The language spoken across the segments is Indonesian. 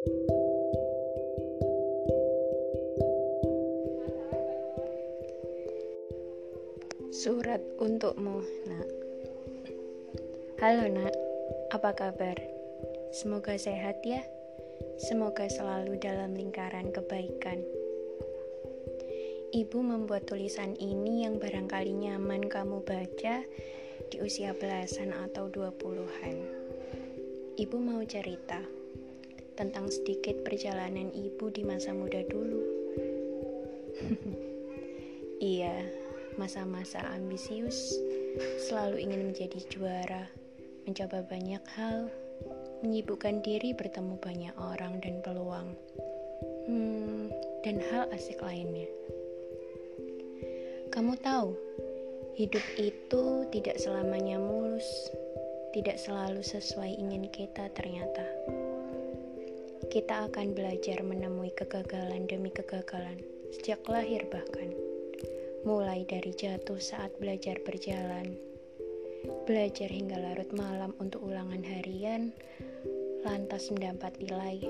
Surat untukmu, Nak. Halo, Nak. Apa kabar? Semoga sehat ya. Semoga selalu dalam lingkaran kebaikan. Ibu membuat tulisan ini yang barangkali nyaman kamu baca di usia belasan atau dua puluhan. Ibu mau cerita tentang sedikit perjalanan ibu di masa muda dulu. iya, masa-masa ambisius, selalu ingin menjadi juara, mencoba banyak hal, menyibukkan diri bertemu banyak orang dan peluang, hmm, dan hal asik lainnya. Kamu tahu, Hidup itu tidak selamanya mulus, tidak selalu sesuai ingin kita ternyata. Kita akan belajar menemui kegagalan demi kegagalan sejak lahir bahkan. Mulai dari jatuh saat belajar berjalan, belajar hingga larut malam untuk ulangan harian, lantas mendapat nilai,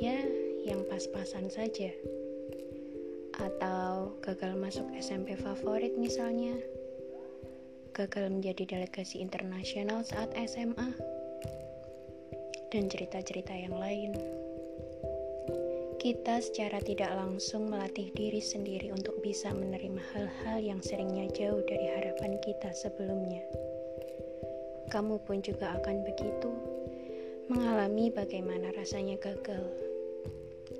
ya yang pas-pasan saja. Atau gagal masuk SMP favorit misalnya, gagal menjadi delegasi internasional saat SMA, dan cerita-cerita yang lain. Kita secara tidak langsung melatih diri sendiri untuk bisa menerima hal-hal yang seringnya jauh dari harapan kita sebelumnya. Kamu pun juga akan begitu, mengalami bagaimana rasanya gagal.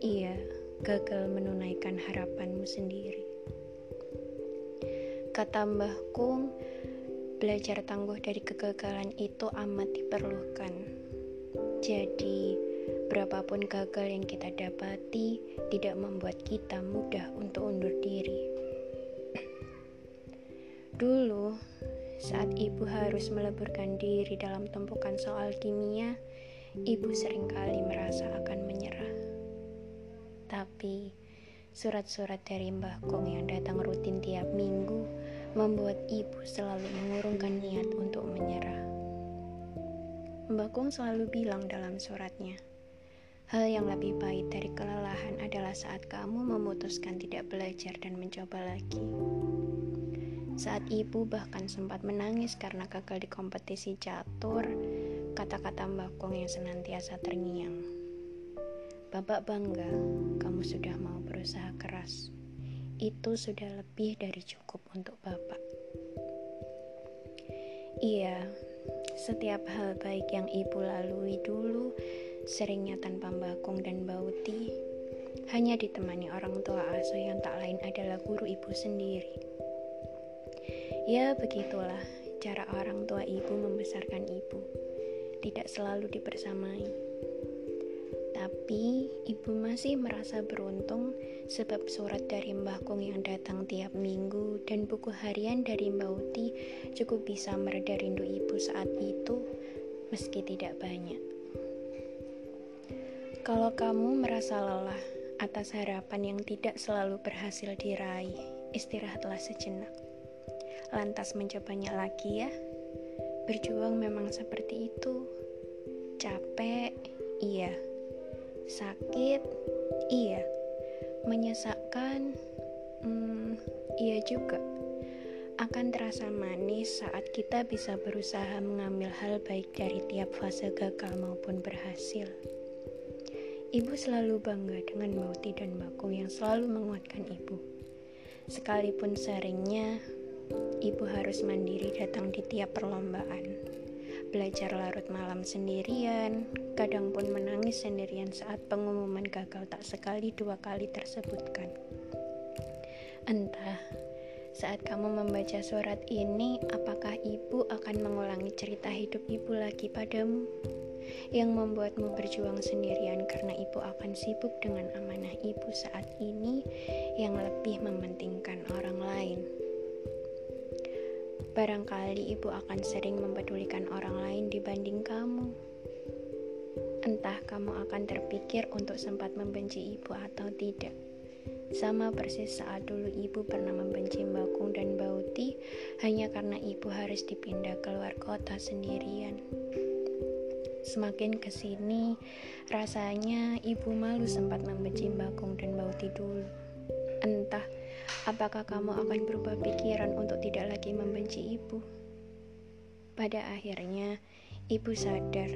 Iya, gagal menunaikan harapanmu sendiri. Kata Mbah Kung, Belajar tangguh dari kegagalan itu amat diperlukan. Jadi, berapapun gagal yang kita dapati, tidak membuat kita mudah untuk undur diri. Dulu, saat ibu harus meleburkan diri dalam tumpukan soal kimia, ibu sering kali merasa akan menyerah. Tapi, surat-surat dari Mbah Kong yang datang rutin tiap minggu membuat ibu selalu mengurungkan niat untuk menyerah. Mbak Kung selalu bilang dalam suratnya, hal yang lebih baik dari kelelahan adalah saat kamu memutuskan tidak belajar dan mencoba lagi. Saat ibu bahkan sempat menangis karena gagal di kompetisi catur, kata-kata Mbak Kong yang senantiasa terngiang. Bapak bangga, kamu sudah mau berusaha keras itu sudah lebih dari cukup untuk Bapak. Iya, setiap hal baik yang ibu lalui dulu, seringnya tanpa bakung dan bauti, hanya ditemani orang tua asuh yang tak lain adalah guru ibu sendiri. Ya, begitulah cara orang tua ibu membesarkan ibu. Tidak selalu dibersamai tapi ibu masih merasa beruntung sebab surat dari Mbah Kung yang datang tiap minggu dan buku harian dari Mbak Uti cukup bisa mereda rindu ibu saat itu meski tidak banyak. Kalau kamu merasa lelah atas harapan yang tidak selalu berhasil diraih, istirahatlah sejenak. Lantas mencobanya lagi ya. Berjuang memang seperti itu. Capek, iya sakit iya menyesakkan hmm, iya juga akan terasa manis saat kita bisa berusaha mengambil hal baik dari tiap fase gagal maupun berhasil. Ibu selalu bangga dengan Mauti dan Bakung yang selalu menguatkan ibu. Sekalipun seringnya, ibu harus mandiri datang di tiap perlombaan belajar larut malam sendirian, kadang pun menangis sendirian saat pengumuman gagal tak sekali dua kali tersebutkan. Entah, saat kamu membaca surat ini, apakah ibu akan mengulangi cerita hidup ibu lagi padamu? Yang membuatmu berjuang sendirian karena ibu akan sibuk dengan amanah ibu saat ini yang lebih mementingkan orang lain. Barangkali ibu akan sering mempedulikan orang lain dibanding kamu. Entah kamu akan terpikir untuk sempat membenci ibu atau tidak. Sama persis saat dulu ibu pernah membenci Bakung dan Bauti hanya karena ibu harus dipindah keluar kota sendirian. Semakin ke sini, rasanya ibu malu sempat membenci Bagong dan Bauti dulu. Entah apakah kamu akan berubah pikiran untuk tidak lagi membenci ibu. Pada akhirnya, ibu sadar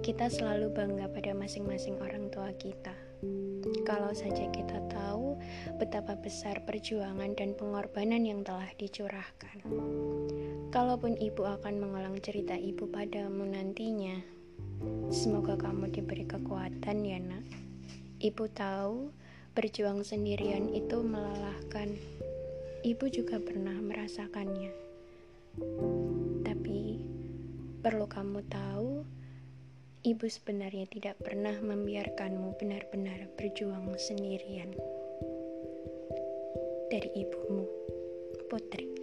kita selalu bangga pada masing-masing orang tua kita. Kalau saja kita tahu betapa besar perjuangan dan pengorbanan yang telah dicurahkan. Kalaupun ibu akan mengulang cerita ibu padamu nantinya, semoga kamu diberi kekuatan ya nak. Ibu tahu berjuang sendirian itu melelahkan. Ibu juga pernah merasakannya. Tapi perlu kamu tahu, Ibu sebenarnya tidak pernah membiarkanmu benar-benar berjuang sendirian. Dari ibumu, Putri.